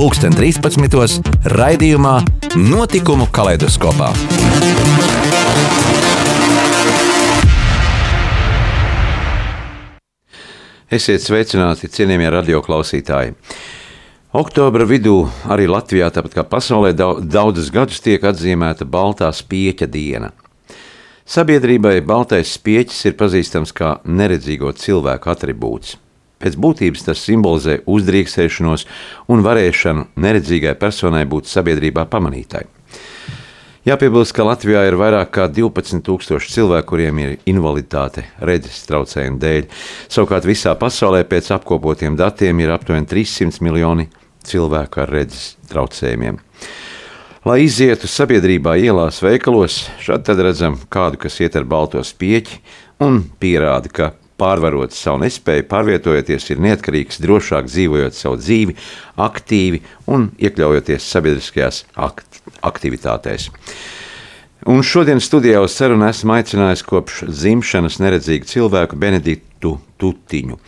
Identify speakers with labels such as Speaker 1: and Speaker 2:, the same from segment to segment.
Speaker 1: 2013. raidījumā Notikumu kaleidoskopā. Esiet sveicināti, cienījamie radioklausītāji! Oktobra vidū arī Latvijā, tāpat kā pasaulē, daudzus gadus tiek atzīmēta Baltā spieķa diena. Sabiedrībai baltais spieķis ir pazīstams kā neredzīgo cilvēku attribūts. Pēc būtības tas simbolizē uzdrīkstēšanos un varēšanu neredzīgai personai būt sabiedrībā pamanītai. Jāpiebilst, ka Latvijā ir vairāk nekā 12,000 cilvēku, kuriem ir invaliditāte redzes traucējumu dēļ. Savukārt visā pasaulē pēc apkopotiem datiem ir aptuveni 300 miljoni cilvēku ar redzes traucējumiem. Lai izietu sabiedrībā, ielās, veikalos, tad redzam kādu, kas iet ar balto spieķi un pierāda, ka pārvarot savu nespēju, pārvietojoties, ir neatkarīgs, drošāk dzīvojot savu dzīvi, aktīvi un iekļaujoties sabiedriskajās akt aktivitātēs. Un šodien studijā uz sarunu esmu aicinājis kopš dzimšanas neredzīgu cilvēku Benediktu Tutiņu,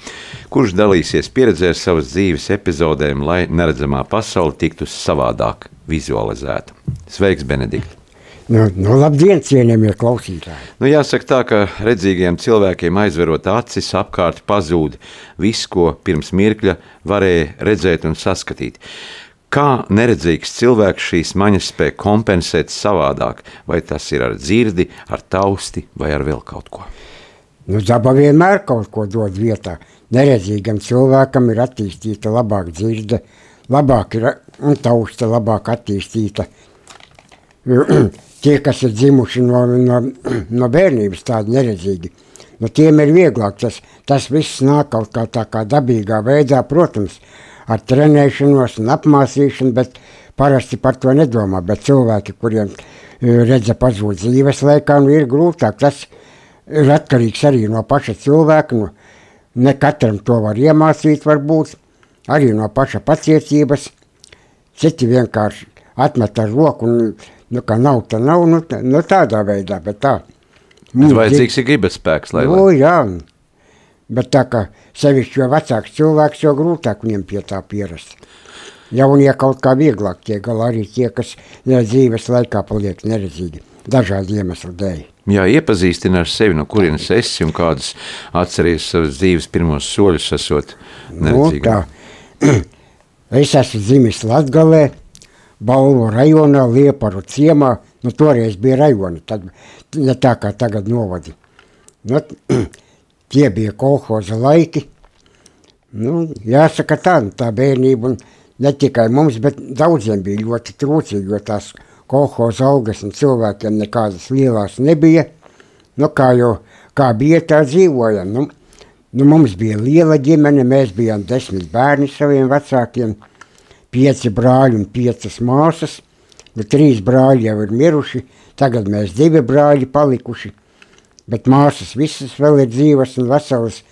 Speaker 1: kurš dalīsies pieredzē savas dzīves epizodēm, lai neredzamā pasaule tiktu savādāk vizualizēta. Sveiks, Benedikt!
Speaker 2: Nu, nu, labdien, cienījamie klausītāji!
Speaker 1: Nu, jāsaka tā, ka redzīgiem cilvēkiem aizverot acis, apkārt pazūd viss, ko pirms mirkļa varēja redzēt un saskatīt. Kā neredzīgs cilvēks šīs maņas spēj kompensēt savādāk, vai tas ir ar dzirdi, ar tausti vai ar vēl kaut ko?
Speaker 2: Nu, daba vienmēr kaut ko dod vietā. Neredzīgam cilvēkam ir attīstīta labāk dzirde, labāk ir un tausta labāk attīstīta tie, kas ir dzimuši no, no, no bērnības, tādi neredzīgi, nu, tiem ir vieglāk. Tas, tas viss nāk kaut kā tā kā dabīgā veidā, protams, ar trenēšanos un apmācīšanu, bet parasti par to nedomā. Bet cilvēki, kuriem e, redza pazūd dzīves laikā, nu, ir grūtāk. Tas ir atkarīgs arī no paša cilvēka. Nu, ne katram to var iemācīt, varbūt arī no paša pacietības. Citi vienkārši atmet ar roku un Nu, ka nav, tā nav, nu, tā, nu tādā veidā, bet tā.
Speaker 1: Bet vajadzīgs ir gribas spēks, lai...
Speaker 2: Nu, jā, bet tā kā sevišķi jo vecāks cilvēks, jo grūtāk viņam pie tā pierast. Jaunie kaut kā vieglāk tiek galā arī tie, kas ja, dzīves laikā paliek neredzīgi, dažādu iemeslu dēļ.
Speaker 1: Jā, iepazīstina ar sevi, no kurienes esi un kādas atceries savas dzīves pirmos soļus esot neredzīgam. Nu, tā.
Speaker 2: es esmu dzimis Latgalē, Balvu rajonā, Lieparu ciemā, nu toreiz bija rajoni, tad, ne tā kā tagad novadi. Nu, tie bija kolhoza laiki. Nu, jāsaka tā, nu, tā bērnība, un ne tikai mums, bet daudziem bija ļoti trūcīgi, jo tās kolhoza augas un cilvēkiem nekādas lielās nebija. Nu, kā jau, kā bija, tā dzīvojam. Nu, nu, mums bija liela ģimene, mēs bijām desmit bērni saviem vecākiem, pieci brāļi un piecas māsas. Nu, trīs brāļi jau ir miruši, tagad mēs divi brāļi palikuši. Bet māsas visas vēl ir dzīvas un veselas.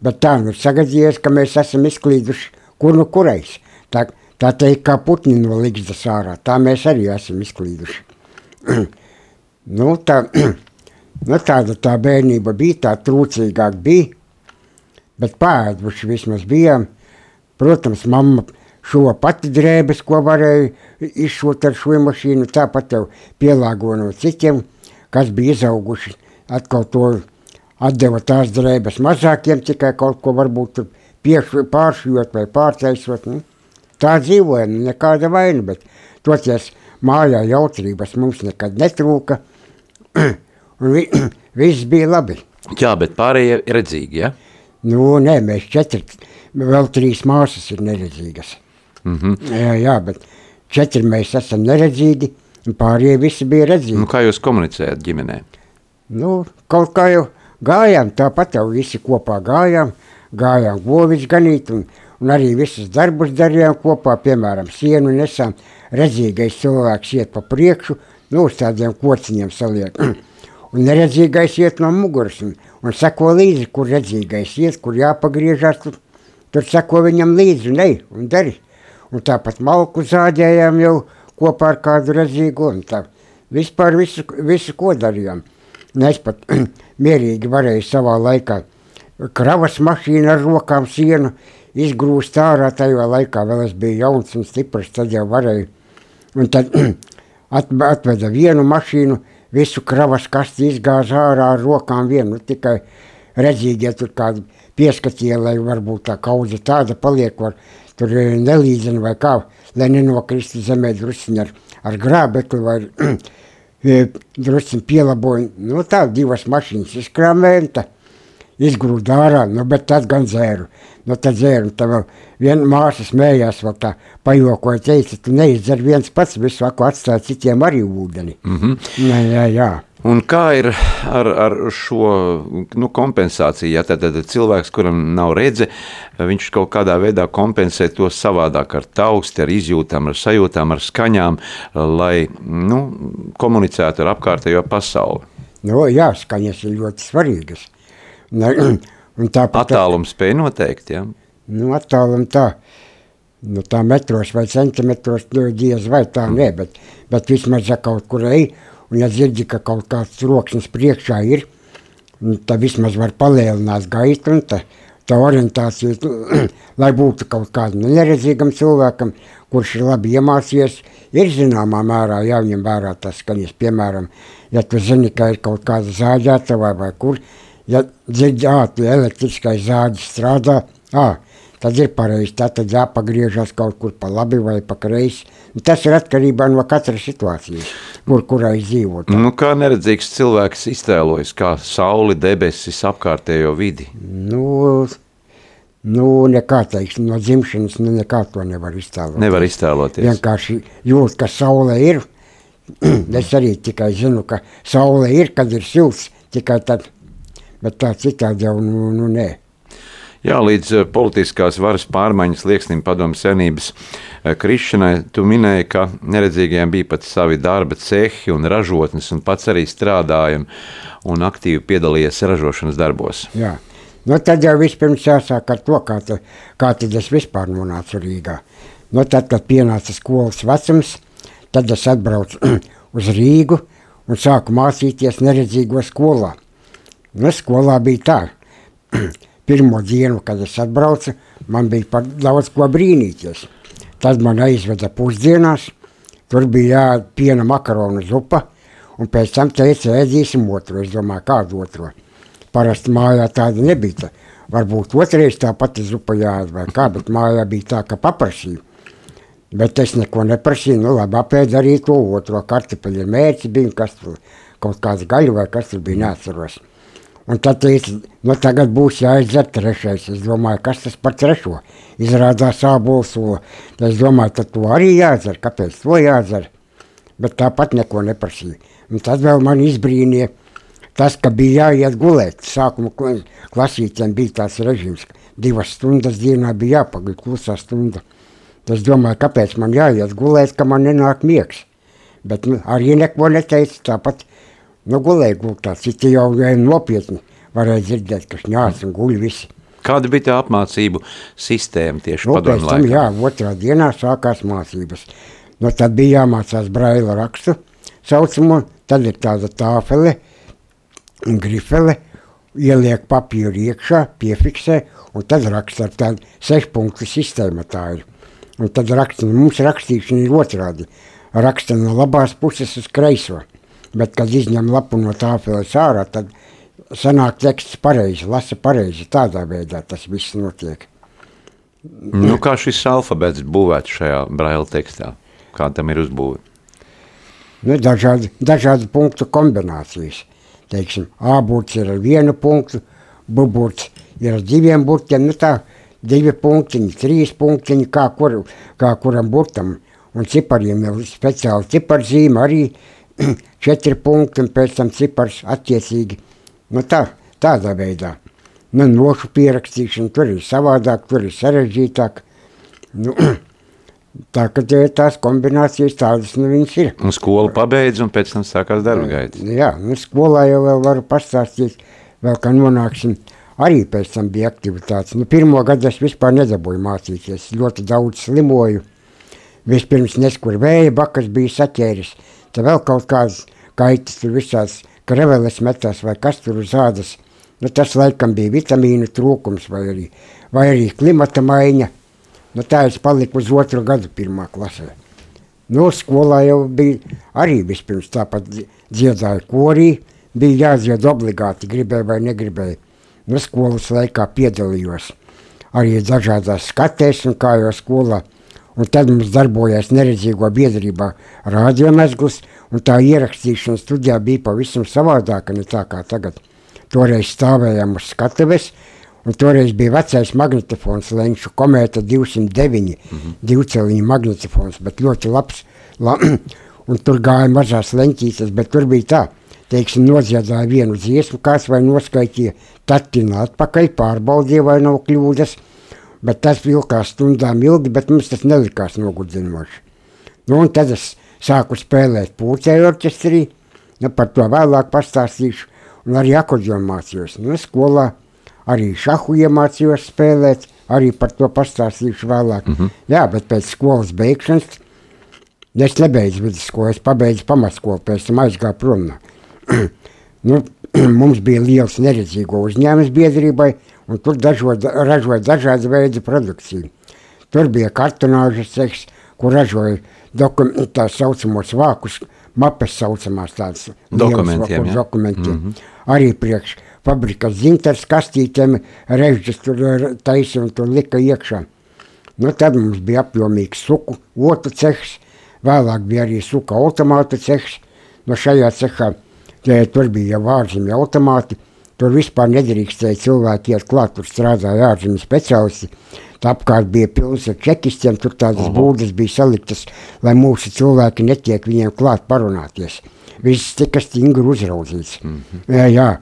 Speaker 2: Bet tā nu ir sagadījies, ka mēs esam izklīduši kur nu kurais. Tā, tā teikt, kā putni no ligzdas ārā. Tā mēs arī esam izklīduši. nu, tā, nu, tāda tā bērnība bija, tā trūcīgāk bija. Bet pēduši vismaz bijām. Protams, mamma šo pati drēbes, ko varēja izšūt ar mašīnu, tāpat jau pielāgo no citiem, kas bija izauguši. Atkal to atdeva tās drēbes mazākiem, tikai kaut ko varbūt pāršujot vai pārtaisot. Nu. Tā dzīvojam, nekāda vaina, bet toties mājā jautrības mums nekad netrūka, un vi, viss bija labi.
Speaker 1: Jā, bet pārējie ir redzīgi, ja?
Speaker 2: Nu, nē, mēs četri, vēl trīs māsas ir neredzīgas. -hmm. jā, jā, bet četri mēs esam neredzīgi, un pārējie visi bija redzīgi.
Speaker 1: Nu, kā jūs komunicējat ģimenē?
Speaker 2: Nu, kaut kā jau gājām, tāpat jau visi kopā gājām, gājām govis ganīt, un, un arī visus darbus darījām kopā, piemēram, sienu nesām, redzīgais cilvēks iet pa priekšu, nu, uz tādiem kociņiem saliek. Un neredzīgais iet no muguras un, un seko līdzi, kur redzīgais iet, kur jāpagriežās, tur, tur seko viņam līdzi un ej un dari. Un tāpat malku zāģējām jau kopā ar kādu redzīgu un tā. Vispār visu, visu ko darījām. Un es pat mierīgi varēju savā laikā kravas mašīnu ar rokām sienu izgrūst ārā tajā laikā, vēl es biju jauns un stiprs, tad jau varēju. Un tad at, atveda vienu mašīnu, visu kravas kasti izgāza ārā ar rokām vienu, nu, tikai redzīgi, ja tur kādi pieskatīja, lai varbūt tā kaudze tāda paliek, var tur eh, nelīdzina vai kā, lai nenokristu zemē drusciņi ar, ar grābekli vai eh, drusciņi pielaboju. Nu tā, divas mašīnas izkrāmēja, tā izgrūda ārā, nu bet tad gan zēru. Nu tad zēru, un tā vēl viena māsa smējās, vēl tā pajokoja, teica, tu neizdzer viens pats, visu aku atstāja citiem arī ūdeni. Mm -hmm. jā, jā, jā.
Speaker 1: Un kā ir ar, ar šo nu, kompensāciju? Ja tad, tad cilvēks, kuram nav redze, viņš kaut kādā veidā kompensē to savādāk ar tausti, ar izjūtām, ar sajūtām, ar skaņām, lai nu, komunicētu ar apkārtējo pasauli.
Speaker 2: Nu, jā, skaņas ir ļoti svarīgas.
Speaker 1: Attālums spēja noteikt, ja?
Speaker 2: Nu, attālum tā, nu, tā metros vai centimetros, nu, diez vai tā
Speaker 1: Mm.
Speaker 2: ne, bet, bet vismaz ja kaut kur ej, un ja dzirdi, ka kaut kāds roksnis priekšā ir, un tad vismaz var palielināt gaitu, un tā, tā orientācija, lai būtu kaut kādam neredzīgam cilvēkam, kurš ir labi iemācījies, ir zināmā mērā jāņem vērā tas skaņas, piemēram, ja tu zini, ka ir kaut kāda zāģēta vai, vai kur, ja dzirdi, ā, elektriskais zāģis strādā, ā, tad ir pareizi, tā tad jāpagriežas kaut kur pa labi vai pa kreisi. Un Tas ir atkarībā no katras situācijas, kur kurai dzīvot.
Speaker 1: Nu, kā neredzīgs cilvēks iztēlojas, kā sauli, debesis, apkārtējo vidi.
Speaker 2: Nu, nu, nekā teiksim, no dzimšanas nu, nekā to nevar iztēlot.
Speaker 1: Nevar iztēloties.
Speaker 2: Vienkārši jūt, ka saule ir. es arī tikai zinu, ka saule ir, kad ir silts, tikai tad. Bet tā citādi jau, nu, nu nē.
Speaker 1: Jā, līdz eh, politiskās varas pārmaiņas lieksnim padomu senības eh, krišanai, tu minēji, ka neredzīgajiem bija pat savi darba cehi un ražotnes, un pats arī strādāja un, aktīvi piedalījies ražošanas darbos.
Speaker 2: Jā. Nu, tad jau vispirms jāsāk ar to, kā, ta, kā tad es vispār nonācu Rīgā. Nu, tad, kad pienāca skolas vecums, tad es atbraucu uz Rīgu un sāku mācīties neredzīgo skolā. Nu, skolā bija tā, pirmo dienu, kad es atbraucu, man bija par daudz ko brīnīties. Tad man aizveda pusdienās, tur bija jā, piena makaronu zupa, un pēc tam teica, ēdīsim otru. Es domāju, kādu otru. Parasti mājā tāda nebija. Tā. Varbūt otrais tā pati zupa jāēd vai kā, bet mājā bija tā, ka paprasīju. Bet es neko neprasīju, nu labi, apēd arī to otro kartupeļu mērķi bija, kas tur kaut kāds gaļu vai kas tur bija, neatceros. Un tad teica, nu tagad būs jāizdzer trešais. Es domāju, kas tas par trešo? Izrādās ābolsula. Es domāju, tad to arī jādzer, kāpēc to jādzer? Bet tāpat neko neprasīja. Un tad vēl man izbrīnīja tas, ka bija jāiet gulēt. Sākuma kla- klasītēm bija tāds režīms, ka divas stundas dienā bija jāpagaļ klusā stunda. Es domāju, kāpēc man jāiet gulēt, ka man nenāk miegs. Bet nu, arī neko neteica. Tāpat nu, gulēja gultā. Citi jau nopietni varēja dzirdēt, ka šņāc un guļ visi.
Speaker 1: Kāda bija tā apmācību sistēma tieši
Speaker 2: Nu, pēc
Speaker 1: padomu laikā?
Speaker 2: jā, otrā dienā sākās mācības. Nu, tad bija jāmācās braila rakstu saucamo, tad ir tāda tāfele un grifele, ieliek papīru iekšā, piefiksē, un tad raksta ar tādu sešpunktu sistēmu tā ir. Un tad raksta, nu, mums rakstīšana ir otrādi. Raksta no labās puses uz kreiso. Bet, kad izņem lapu no tāfeles ārā, tad sanāk teksts pareizi, lasa pareizi. Tādā veidā tas viss notiek.
Speaker 1: Nu, kā šis alfabets būvēts šajā braila tekstā? Kā tam ir uzbūvēts?
Speaker 2: Nu, dažādi, dažādi punktu kombinācijas. Teiksim, A burts ir ar vienu punktu, B burts ir ar diviem burtiem. Nu, tā, divi punktiņi, trīs punktiņi, kā, kur, kā kuram burtam. Un cipariem ir speciāli ciparzīme arī četri punkti un pēc tam cipars attiecīgi. Nu, tā, tādā veidā. Nu, nošu pierakstīšana tur ir savādāk, tur ir sarežģītāk. Nu, Tā tie, tās kombinācijas tādas nu, viņas ir.
Speaker 1: Un skolu pabeidz, un pēc tam sākās darba gaita.
Speaker 2: Jā, nu, skolā jau vēl varu pastāstīt, vēl kā nonāksim. Arī pēc tam bija aktivitātes. Nu, pirmo gadu es vispār nedabūju mācīties. Ļoti daudz slimoju. Vispirms neskur vēja bakas bija saķēris. Tad vēl kaut kādas kaitas tur visās kreveles metās vai kas tur uz ādas. Nu, tas laikam bija vitamīnu trūkums vai arī, vai arī klimata maiņa. Nu, tā es paliku uz otru gadu pirmā klasē. Nu, skolā jau bija arī vispirms tāpat dziedāja korī. Bija jādzied obligāti, gribēja vai negribēja. Nu, skolas laikā piedalījos arī dažādās skatēs un kā jau skolā. Un tad mums darbojās neredzīgo biedrībā radiomezgls, un tā ierakstīšana studijā bija pavisam savādāka ne tā kā tagad. Toreiz stāvējām uz skatuves, un toreiz bija vecais magnetofons Lenču komēta 209, mm -hmm. divceliņa magnetofons, bet ļoti labs, la, un tur gāja mazās leņķītes, bet tur bija tā, teiksim, nodziedāja vienu dziesmu, kāds vai noskaitīja, tad tina atpakaļ, pārbaudīja, vai nav kļūdas, bet tas vilkās stundām ilgi, bet mums tas nelikās nogudzinoši. Nu, un tad es sāku spēlēt pūcēju orķestrī, nu, par to vēlāk pastāstīšu, un arī akordionu mācījos. Nu, skolā arī šahu iemācījos spēlēt, arī par to pastāstīšu vēlāk. Mm -hmm. Jā, bet pēc skolas beigšanas es nebeidzu vidusskolu, es pabeidzu pamatskolu, pēc tam aizgāju prom. nu, mums bija liels neredzīgo uzņēmums biedrībai, un tur dažod, ražoja dažādu veidu produkciju. Tur bija kartonāžas ceks, kur ražoja tā saucamos vākus, mapes saucamās tādas
Speaker 1: Dokumentiem,
Speaker 2: lielas,
Speaker 1: ja?
Speaker 2: dokumentiem. Mm -hmm. Arī priekš fabrikas dzintars kastītēm režģis tur taisa un tur lika iekšā. Nu, tad mums bija apjomīgs suku otu cehs, vēlāk bija arī suka automāta cehs. No šajā cehā tie, tur bija jau ārzemju automāti, tur vispār nedrīkstēja cilvēki iet klāt, tur strādāja ārzemju speciālisti. Apkārt bija pilns ar čekistiem, tur tādas uh -huh. būdas bija saliktas, lai mūsu cilvēki netiek viņiem klāt parunāties. Viss tika stingri uzraudzīts. Uh -huh. jā, jā.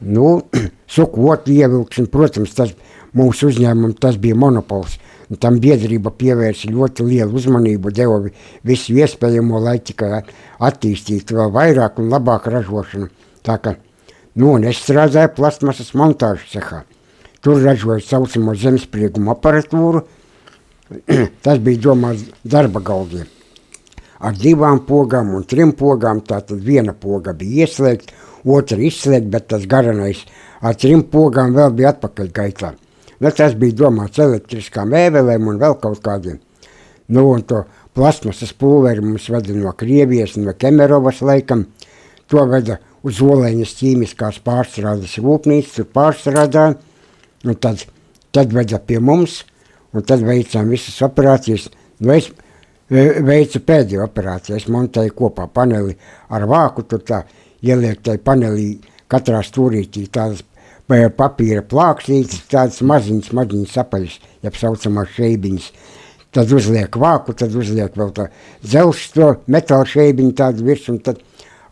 Speaker 2: Nu, suku otu ievilkšana, protams, tas mūsu uzņēmumam tas bija monopols. Tam biedrība pievērsa ļoti lielu uzmanību, deva vi- visu iespējamo, lai tikai attīstītu vēl vairāk un labāk ražošanu. Tā kā, nu, un es strādāju plasmasas montāžas cehā. Tur ražoja saucamo zemesprieguma aparatūru. tas bija domāts darba galdiem. Ar divām pogām un trim pogām, tātad viena poga bija ieslēgta, otra izslēgta, bet tas garanais ar trim pogām vēl bija atpakaļ gaitā. Nu, tas bija domāts elektriskām ēvelēm un vēl kaut kādiem. Nu, un to plasmasas pulveri mums veda no Krievijas, no Kemerovas laikam. To veda uz Olēņas ķīmiskās pārstrādes rūpnīcu, tur pārstrādāja. Un tad, tad veda pie mums, un tad veicām visas operācijas. Nu, e, veicu pēdējo operāciju, es montēju kopā paneli ar vāku, tur tā ieliek tai panelī katrā stūrītī tādas papīra plāksnītes, tādas maziņas, maziņas apaļas, jeb saucamās šeibiņas. Tad uzliek vāku, tad uzliek vēl tā zelšs to metāla šeibiņu tādu virs, un tad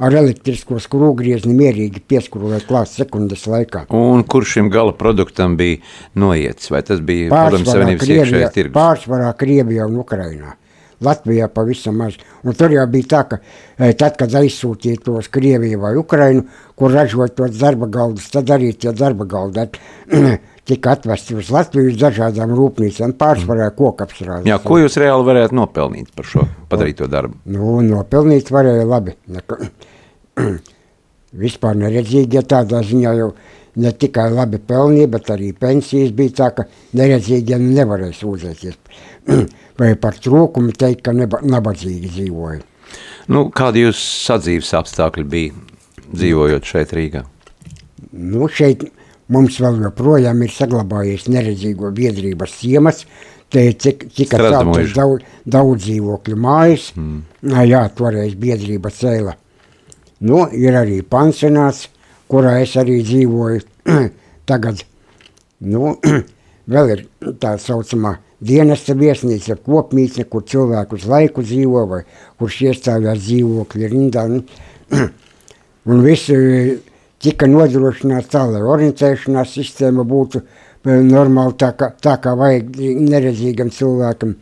Speaker 2: ar elektrisko skrūgriezni mierīgi pieskrūvēt klāt sekundes laikā.
Speaker 1: Un kurš šim gala produktam bija noiets? Vai tas bija
Speaker 2: Pārsvarā
Speaker 1: Savienības iekšējais tirgus?
Speaker 2: pārsvarā Krievijā un Ukrainā. Latvijā pavisam maz. Un tur jau bija tā, ka e, tad, kad aizsūtīja tos Krieviju vai Ukrainu, kur ražot tos darba galdus, tad arī tie darba galdi tika atvesti uz Latviju uz dažādām rūpnīcām, pārsvarā kokapstrādes.
Speaker 1: Jā, ko jūs reāli varētu nopelnīt par šo padarīto darbu?
Speaker 2: Nu, nopelnīt varēja labi. Vispār neredzīgi, ja tādā ziņā jau ne tikai labi pelnīja, bet arī pensijas bija tā, ka neredzīgiem nevarēja sūdzēties. Vai par trūkumu teikt, ka neba, nabadzīgi dzīvoja.
Speaker 1: Nu, kādi jūs sadzīves apstākļi bija dzīvojot šeit Rīgā?
Speaker 2: Nu, šeit mums vēl joprojām ir saglabājies neredzīgo biedrības ciemas, te tika celtas daudz, daudz dzīvokļu mājas. Mm. Jā, toreiz biedrība cēla. Nu, ir arī pansionāts, kurā es arī dzīvoju tagad. Nu, vēl ir tā saucamā dienesta viesnīca, kopmītne, kur cilvēku uz laiku dzīvo, vai kurš iestājās dzīvokļi rindā. Nu, un viss eh, tika nodrošināts tā, lai orientēšanās sistēma būtu eh, normāli tā, kā, tā kā vajag neredzīgam cilvēkam.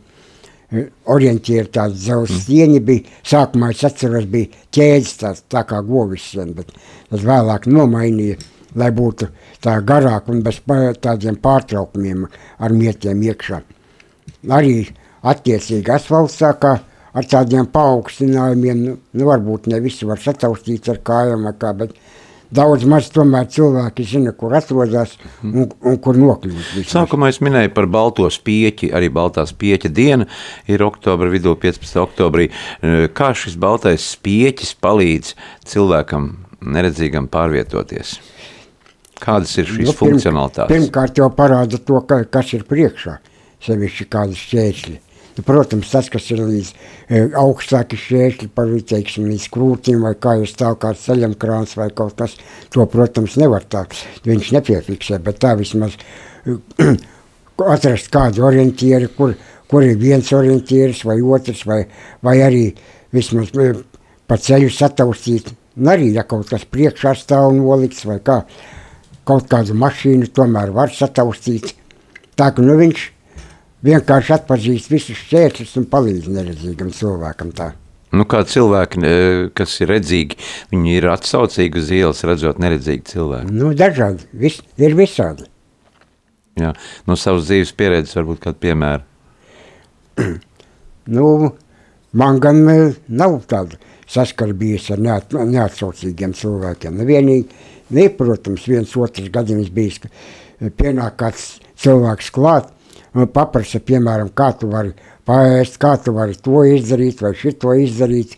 Speaker 2: eh, orientieri tādi dzelzs stieņi bija. Sākumā es atceros, bija ķēdes tāds, tā kā govis sen, bet tas vēlāk nomainīja, lai būtu tā garāk un bez tādiem pārtraukumiem ar mietiem iekšā. Arī attiecīgi asfalts sākā ar tādiem paaugstinājumiem, nu, nu varbūt ne visi var sataustīt ar kājām, kā, bet daudz maz tomēr cilvēki zina, kur atrodas un, un kur nokļūt.
Speaker 1: Sākumā es minēju par balto spieķi, arī baltā spieķa diena ir oktobra vidū, 15. oktobrī. E, Kā šis baltais spieķis palīdz cilvēkam neredzīgam pārvietoties? Kādas ir šīs
Speaker 2: Nu,
Speaker 1: funkcionalitātes?
Speaker 2: Pirmkārt jau parāda to, ka, kas ir priekšā, sevišķi kādas šķēršļi. Nu, protams, tas, kas ir līdz e, augstāki šķēršļi, par teiksim, līdz krūtīm vai kā jūs stāv kāds ceļam krāns vai kaut kas, to, protams, nevar tā, viņš nepiefiksē, bet tā vismaz e, atrast kādu orientieri, kur, kur ir viens orientieris vai otrs, vai, vai arī vismaz e, pa ceļu sataustīt. Un arī, ja kaut kas priekšā stāv nolikts vai kā, kaut kādu mašīnu tomēr var sataustīt. Tā ka nu, viņš vienkārši atpazīst visus šķēršļus un palīdz neredzīgam cilvēkam. Tā.
Speaker 1: Nu, kā cilvēki, kas ir redzīgi, viņi ir atsaucīgi uz ielas, redzot neredzīgu cilvēku.
Speaker 2: Nu, dažādi, vis, ir visādi.
Speaker 1: Jā. No savas dzīves pieredzes, varbūt kādu piemēru.
Speaker 2: Nu, man gan e, nav tāda saskarbības ar neat, neatsaucīgiem cilvēkiem. Nu, vienīgi, ne, protams, viens otrs gadījums bijis, ka e, pienāk kāds cilvēks klāt, un paprasa, piemēram, kā tu vari paēst, kā tu vari to izdarīt vai šito izdarīt.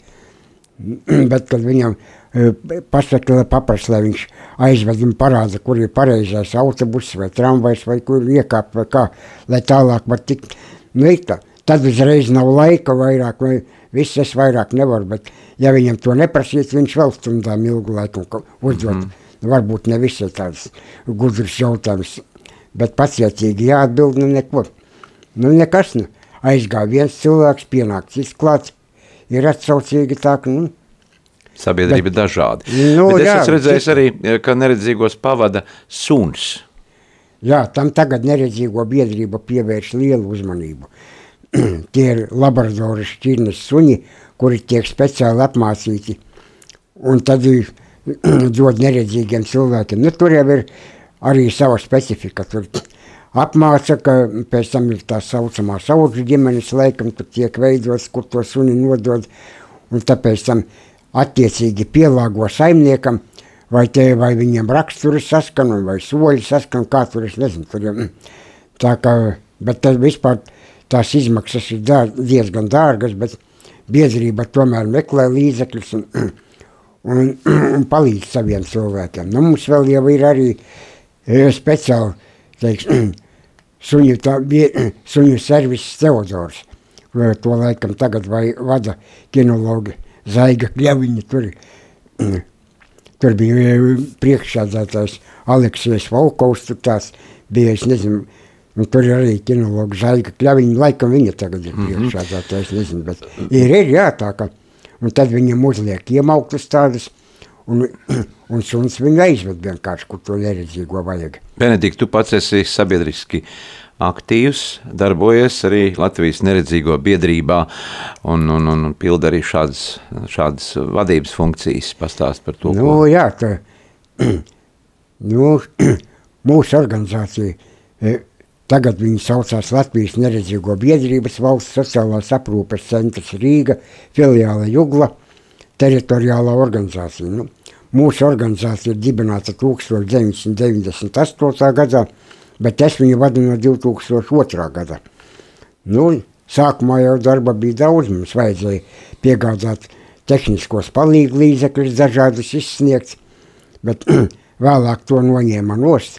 Speaker 2: Bet, kad viņam e, pasaka, paprasa, lai viņš aizved un parāda, kur ir pareizais autobus vai tramvajs vai kur iekāpt vai kā, lai tālāk var tikt. Nu, tā. Tad uzreiz nav laika vairāk, vai viss es vairāk nevaru, bet ja viņam to neprasīt, viņš vēl stundām ilgu laiku uzdot. Mm -hmm. Varbūt ne visi tāds gudrs jautājums, bet pacietīgi jāatbild, nu neko. Nu nekas, nu. Aizgāja viens cilvēks, pienāk cits klāts, ir atsaucīgi tā, ka, nu,
Speaker 1: Sabiedrība ir dažāda.
Speaker 2: Nu,
Speaker 1: Bet es
Speaker 2: jā,
Speaker 1: esmu redzējis arī, ka neredzīgos pavada suns.
Speaker 2: Jā, tam tagad neredzīgo biedrība pievērš lielu uzmanību. Tie ir laboratorijas šķirnes suņi, kuri tiek speciāli apmācīti. Un tad dod neredzīgiem cilvēkiem. Nu, tur jau ir arī sava specifika. Tur apmāca, ka pēc tam ir tā saucamā sauģu ģimenes laikam, tur tiek veidots, kur to suni nodod. Un tāpēc tam attiecīgi pielāgo saimniekam, vai, te, vai viņam raksturi saskan, vai soļi saskan, kā tur es nezinu. Tur, mm. tā kā, bet tas vispār tās izmaksas ir dā, diezgan dārgas, bet biedrība tomēr meklē līdzekļus un, un, un palīdz saviem cilvēkiem. Nu, mums vēl jau ir arī e, speciāli, teiks, suņu, tā, bie, suņu servis Teodors. To laikam tagad vai vada kinologi Zaiga Kļaviņa. Tur, tur bija priekšsādātājs Aleksijas Valkovs, tur tās bija, es nezinu, Un tur ir arī kinologa Zaiga Kļaviņa, laikam viņa tagad ir priekšsādātājs, nezinu, bet ir, ir jā, tā ka, un tad viņam uzliek iemauktas tādas, un, un suns viņu aizved vienkārši, kur to neredzīgo vajag.
Speaker 1: Benedikt, tu pats esi sabiedriski aktīvs, darbojies arī Latvijas neredzīgo biedrībā un, un, un pilda arī šādas, šādas vadības funkcijas. Pastāst par to,
Speaker 2: Nu,
Speaker 1: ko
Speaker 2: jā, tā, nu, mūsu organizācija, e, tagad viņi saucās Latvijas neredzīgo biedrības valsts sociālās aprūpes centrs Rīga, filiāla Jugla, teritoriālā organizācija. Nu, mūsu organizācija ir dibināta 1998. gadā, bet es viņu vadu no 2002. gada. Nu, sākumā jau darba bija daudz, mums vajadzēja piegādāt tehniskos palīgu līdzekļus dažādus izsniegt, bet vēlāk to noņēma nost,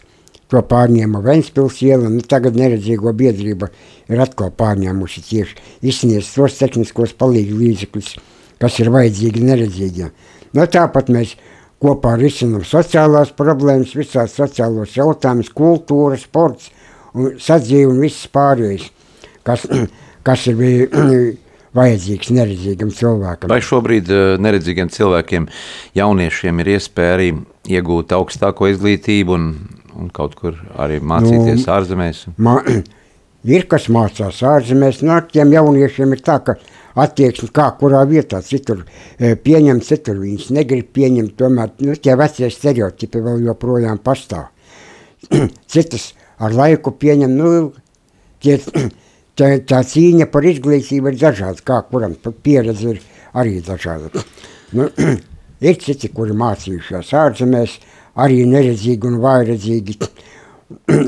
Speaker 2: to pārņēma Ventspils iela, nu tagad neredzīgo biedrība ir atkal pārņēmuši tieši izsniegt tos tehniskos palīgu līdzekļus, kas ir vajadzīgi neredzīgiem. Nu, tāpat mēs kopā risinām sociālās problēmas, visās sociālos jautājumus, kultūra, sports, un sadzīve un viss pārējais, kas, kas ir bija vajadzīgs neredzīgam cilvēkam.
Speaker 1: Vai šobrīd eh, neredzīgiem cilvēkiem, jauniešiem ir iespēja arī iegūt augstāko izglītību un, un kaut kur arī mācīties
Speaker 2: Nu,
Speaker 1: ārzemēs?
Speaker 2: Ma, Ir, kas mācās ārzemēs, no nu, tiem jauniešiem ir tā, ka attieksme kā kurā vietā, citur e, pieņem, citur viņas negrib pieņemt, tomēr nu, tie vecie stereotipi vēl joprojām pastāv. Citas ar laiku pieņem, nu, tie, tā, tā cīņa par izglītību ir dažāda, kā kuram pieredze ir arī dažāda. Nu, ir citi, kuri mācījušies ārzemēs, arī neredzīgi un vājredzīgi,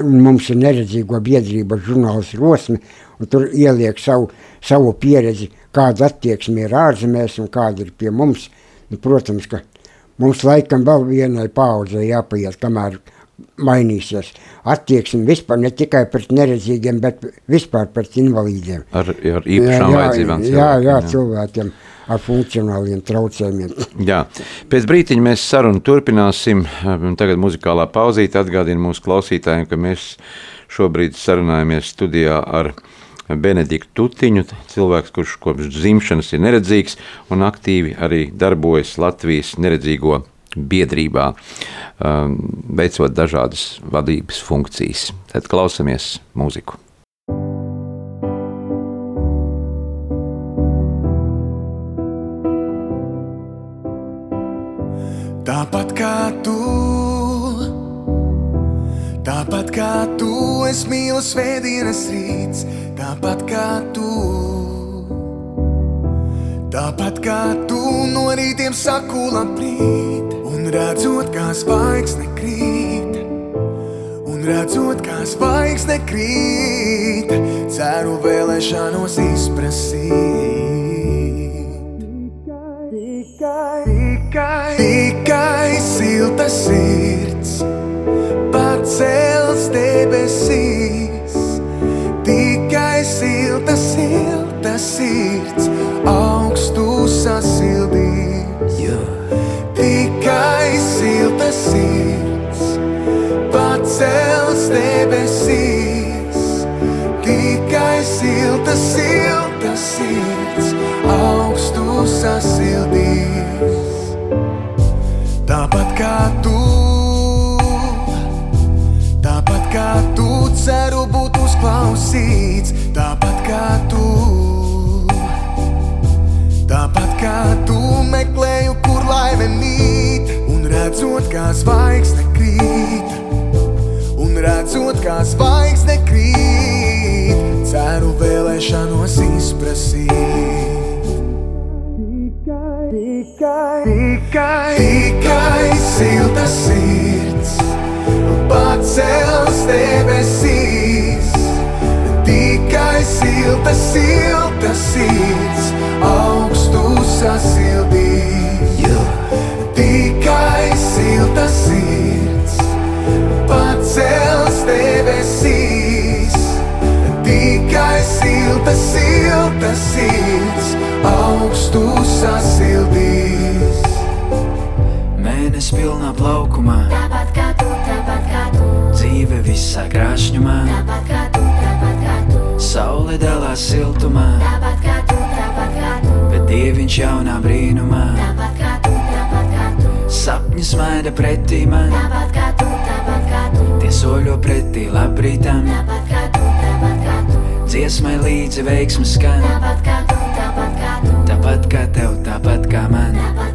Speaker 2: un mums ir neredzīgo biedrība žurnāls Rosme, un tur ieliek savu, savu pieredzi, kāda attieksme ir ārzemēs un kāda ir pie mums. Nu, protams, ka mums laikam vēl vienai paudzei jāpaiet, kamēr mainīsies attieksme vispār ne tikai pret neredzīgiem, bet vispār pret invalīdiem.
Speaker 1: Ar, ar īpašām jā, vajadzībām.
Speaker 2: Jā, jā, jā, cilvēkiem ar funkcionāliem traucējumiem.
Speaker 1: Jā, pēc brītiņa mēs sarunu turpināsim. Tagad muzikālā pauzīte atgādina mūsu klausītājiem, ka mēs šobrīd sarunājamies studijā ar Benediktu Tutiņu, cilvēks, kurš kopš dzimšanas ir neredzīgs un aktīvi arī darbojas Latvijas neredzīgo biedrībā, um, veicot dažādas vadības funkcijas. Tad klausamies mūziku.
Speaker 3: Tāpat kā tu, tāpat kā tu, es mīlu svētdienas rīts, tāpat kā tu. Tāpat kā tu no rītiem saku labrīt, un redzot, kā zvaigzne krīt, un redzot, kā zvaigzne krīt, ceru vēlēšanos izprasīt. Tikai, tikai, tikai silta sirds. Pacels debesīs. Tikai silta, silta sirds augstu sasildīs. Yeah. Tikai silta sirds pacels debesīs. Tikai silta, silta sirds uzklausīts, tāpat kā tu, tāpat kā tu meklēju, kur laime mīt, un redzot, kā zvaigzne krīt, un redzot, kā zvaigzne krīt, ceru vēlēšanos izprasīt. Tikai, tikai, tikai silta sirds pacels debesīs. Silta, silta sirds augstu sasildīs. Dieviņš jaunā brīnumā,
Speaker 4: tāpat kā tu, tāpat kā tu,
Speaker 3: sapņi smaida pretī man,
Speaker 4: tāpat kā tu, tāpat kā tu,
Speaker 3: tie soļo pretī labrītam,
Speaker 4: tāpat kā tu, tāpat kā tu,
Speaker 3: dziesmai līdzi veiksmes skan,
Speaker 4: tāpat kā tu, tāpat kā tu,
Speaker 3: tāpat kā tev, tāpat kā man.
Speaker 4: tāpat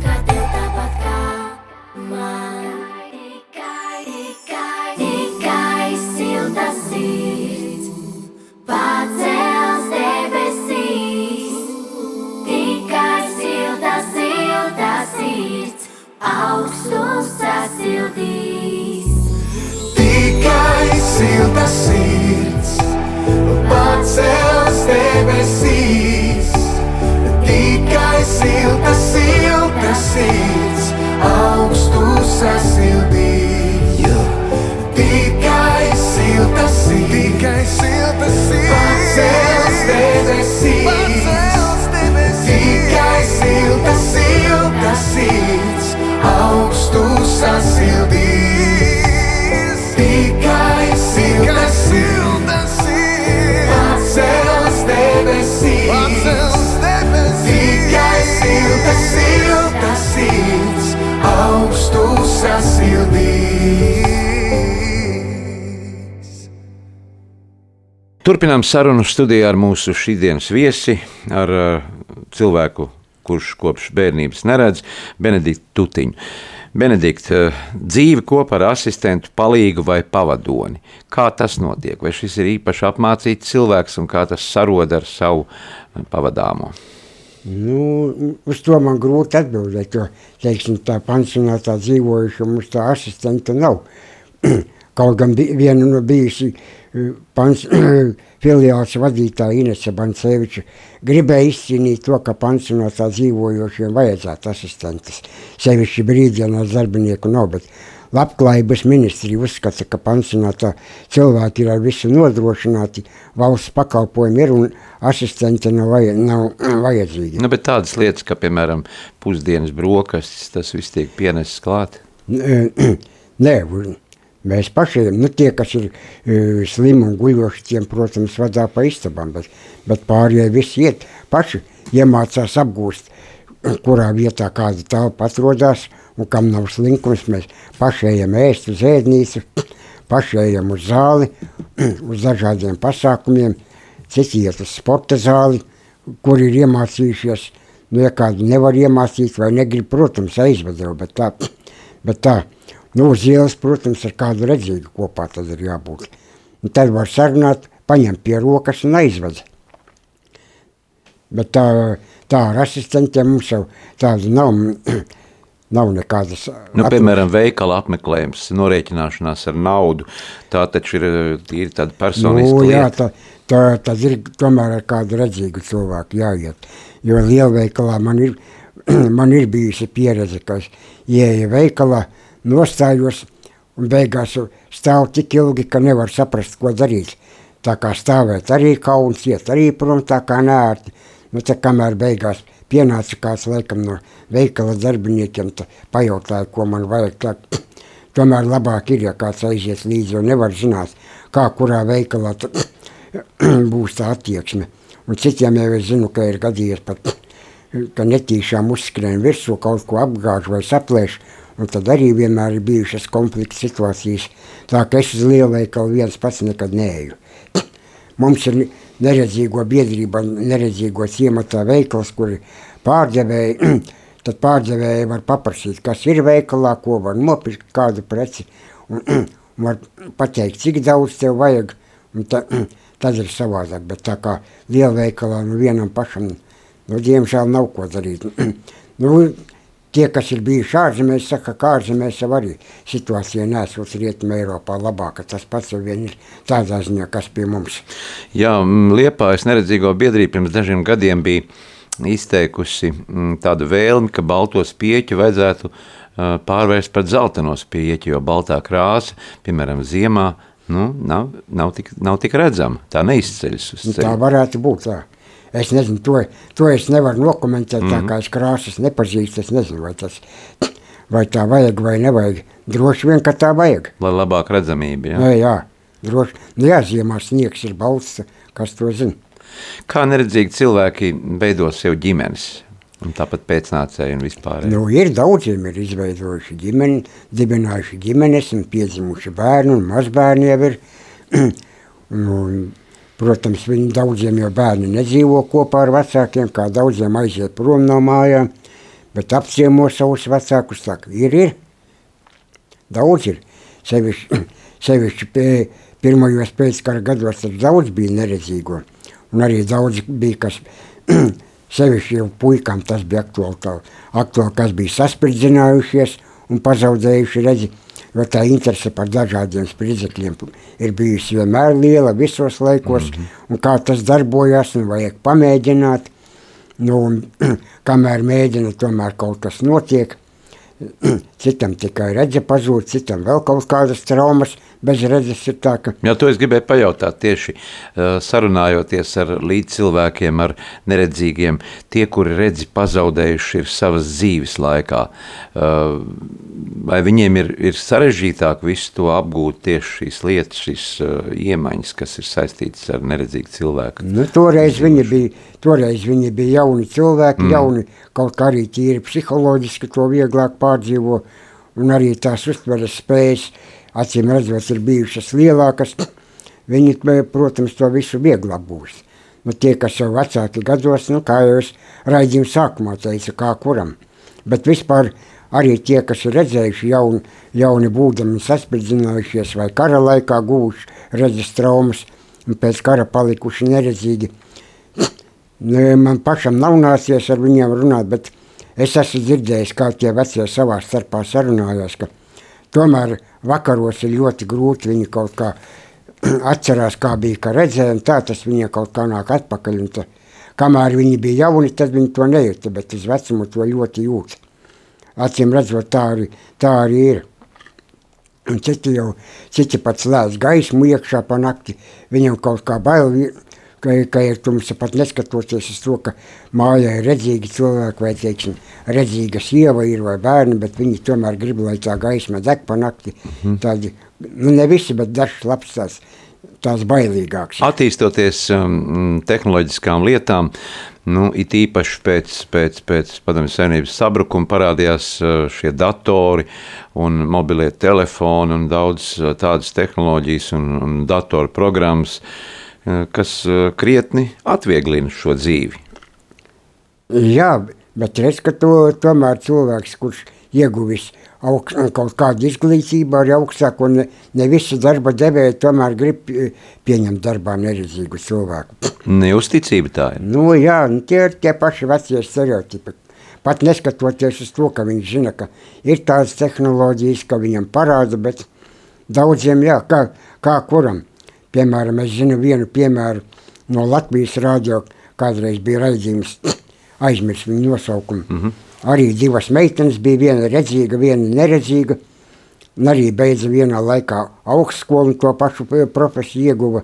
Speaker 1: Turpinām sarunu studijā ar mūsu šīsdienas viesi, ar uh, cilvēku, kurš kopš bērnības neredz, Benediktu Tutiņu. Benedikt, uh, dzīve kopā ar asistentu, palīgu vai pavadoni. Kā tas notiek? Vai šis ir īpaši apmācīts cilvēks un kā tas sarod ar savu uh, pavadāmo?
Speaker 2: Nu, uz to man grūti atbildēt, jo, teiksim, tā pansionātā dzīvojuša mums tā asistenta nav. Kaut gan viena no bijusi pans, filiāls vadītāja Inese Banceviča gribēja izcīnīt to, ka pansionātā dzīvojošiem vajadzētu asistentes. Sevišķi brīddienās darbinieku nav, bet labklājības ministrija uzskata, ka pansionātā cilvēki ir ar visu nodrošināti, valsts pakalpojumi ir un asistente nav, vajad, nav vajadzīga.
Speaker 1: Nu, bet tādas lietas, kā piemēram pusdienas brokastis, tas viss tiek pienesis klāt.
Speaker 2: Nē, Mēs pašiem, nu tie, kas ir uh, slimi un guļoši, tiem, protams, vadā pa istabām, bet, bet pārējie visi iet paši iemācās apgūst, kurā vietā kāda telpa atrodas, un kam nav slinkums, mēs paši ejam ēst uz ēdnīcu, paši ejam uz zāli, uz dažādiem pasākumiem, citi iet uz sporta zāli, kur ir iemācījušies, nu, ja kādu nevar iemācīt vai negrib, protams, aizvadro, bet tā, bet tā, Nu, uz ielas, protams, ar kādu redzīgu kopā tad ir jābūt. Un tad var sarunāt, paņemt pie rokas un aizved. Bet tā, tā ar asistentiem mums jau tāda nav, nav nekādas.
Speaker 1: Nu, piemēram, veikala apmeklējums, norēķināšanās ar naudu. Tā taču ir, ir tāda personiska
Speaker 2: nu, jā,
Speaker 1: lieta.
Speaker 2: tā, tā, tad ir tomēr ar kādu redzīgu cilvēku jāiet. Jo lielveikalā man ir, man ir bijusi pieredze, ka es ieeju veikalā, nostājos un beigās stāv tik ilgi, ka nevar saprast, ko darīt. Tā kā stāvēt arī kauns, iet arī prom tā kā nērti. Nu, tā kamēr beigās pienāca kāds laikam no veikala darbiniekiem, pajautāja, ko man vajag. Tā, tomēr labāk ir, ja kāds aizies līdzi, jo nevar zināt, kā kurā veikalā tā, būs tā attieksme. Un citiem jau es zinu, ka ir gadījies pat, ka netīšām uzskrien virsū, kaut ko apgāž vai saplēš, Un tad arī vienmēr ir bijušas konflikta situācijas. Tā kā es uz lielveikalu viens pats nekad neeju. Mums ir neredzīgo biedrība, neredzīgo ciematā veikals, kur pārdevēji, tad pārdevēji var paprasīt, kas ir veikalā, ko var nopirkt, kādu preci, un, un var pateikt, cik daudz tev vajag, un ta, tad ir savādāk, bet tā kā lielveikalā nu vienam pašam, nu, diemžēl nav ko darīt. nu, Tie, kas ir bijuši ārzemēs, saka, ka ārzemēs jau arī situācija nesot rietumē Eiropā labāka. Tas pats jau vien ir tādā ziņā, kas pie mums.
Speaker 1: Jā, Liepājas neredzīgo biedrība pirms dažiem gadiem bija izteikusi tādu vēlmi, ka baltos pieķu vajadzētu pārvērst par zeltainos pieķu, jo baltā krāsa, piemēram, ziemā, nu, nav, nav, tik, nav tik redzama. Tā neizceļas uz
Speaker 2: ceļa. Nu, tā varētu būt tā. Es nezinu, to, to es nevaru nokomentēt, mm -hmm. tā
Speaker 1: Mhm.
Speaker 2: kā es krāsas nepazīstu. Es nezinu, vai, tas, vai tā vajag vai nevajag. Droši vien, ka tā vajag.
Speaker 1: Lai labāk redzamība. Jā.
Speaker 2: Jā, jā droši. Nu, jā, ziemā sniegs ir balsts, kas to zina.
Speaker 1: Kā neredzīgi cilvēki veido sev ģimenes? Un tāpat pēcnācēji un vispār.
Speaker 2: Nu, ir daudziem ir izveidojuši ģimeni, dibinājuši ģimenes un piedzimuši bērnu un mazbērni jau ir. un, Protams, viņi daudziem jau bērni nedzīvo kopā ar vecākiem, kā daudziem aiziet prom no mājām, bet apciemo savus vecākus. Tā, ir, ir. Daudz ir. Sevišķi, sevišķi pie, pirmajos pēckara gados tad daudz bija neredzīgo. Un arī daudz bija, kas sevišķi jau puikām tas bija aktuāli, aktuāli kas bija saspridzinājušies un pazaudējuši redzi. Jo tā interese par dažādiem spridzekļiem ir bijusi vienmēr liela visos laikos, mm -hmm. un kā tas darbojās, un vajag pamēģināt. Nu, un, kamēr mēģina, tomēr kaut kas notiek. Citam tikai redze pazūd, citam vēl kaut kādas traumas bez redzes ir tā, ka
Speaker 1: Jā, to es gribēju pajautāt tieši uh, sarunājoties ar līdzcilvēkiem, ar neredzīgiem. Tie, kuri redzi pazaudējuši ir savas dzīves laikā, uh, vai viņiem ir, ir sarežģītāk visu to apgūt tieši šīs lietas, šīs uh, iemaņas, kas ir saistītas ar neredzīgu cilvēku?
Speaker 2: Nu, toreiz, viņi bija, toreiz viņi bija jauni cilvēki, mm. jauni, kaut kā arī tīri psiholoģiski to vieglāk pārdzīvo, un arī tās uztveres spējas, acīm redzot, ir bijušas lielākas. viņi, protams, to visu vieglāk būs. Nu, tie, kas jau vecāki gados, nu, kā jau es raidījumu sākumā teicu, kā kuram. Bet vispār arī tie, kas ir redzējuši jauni, jauni būdami saspridzinājušies vai kara laikā guvuši redzes traumas un pēc kara palikuši neredzīgi. Nu, man pašam nav nācies ar viņiem runāt, bet es esmu dzirdējis, kā tie vecie savā starpā sarunājās, ka tomēr vakaros ir ļoti grūti viņi kaut kā atcerās, kā bija, ka redzēja, un tā tas viņiem kaut kā nāk atpakaļ. Tā, kamēr viņi bija jauni, tad viņi to nejūta, bet uz vecumu to ļoti jūt. Acīm redzot, tā arī, tā arī ir. Un citi jau, citi pat slēdz gaismu iekšā pa nakti, viņam kaut kā bail, ka, ka ir tumsa pat neskatoties uz to, ka mājā ir redzīgi cilvēki vai, teiksim, redzīga sieva ir vai bērni, bet viņi tomēr grib, lai tā gaisma deg pa nakti. Mm -hmm. Tādi, nu ne visi, bet dažs labs tās, tās bailīgāks.
Speaker 1: Attīstoties um, tehnoloģiskām lietām, Nu, it īpaši pēc, pēc, pēc padomju savienības sabrukuma parādījās uh, šie datori un mobilie telefoni un daudz uh, tādas tehnoloģijas un, un datoru programmas, uh, kas krietni atvieglina šo dzīvi.
Speaker 2: Jā, bet redz, ka to tomēr cilvēks, kurš ieguvis augst, kaut kādu izglītību arī augstāku, un ne, ne visi darba devēji tomēr grib pieņemt darbā neredzīgu cilvēku.
Speaker 1: Neusticība tā ir.
Speaker 2: Nu, jā, nu, tie ir tie paši vecie stereotipi. Pat neskatoties uz to, ka viņi zina, ka ir tādas tehnoloģijas, ka viņam parāda, bet daudziem, jā, kā, kā kuram. Piemēram, es zinu vienu piemēru no Latvijas rādio, kādreiz bija raidījums, aizmirst viņu nosaukumu. Mm -hmm Arī divas meitenes bija viena redzīga, viena neredzīga. Un arī beidza vienā laikā augstskolu un to pašu profesiju ieguva.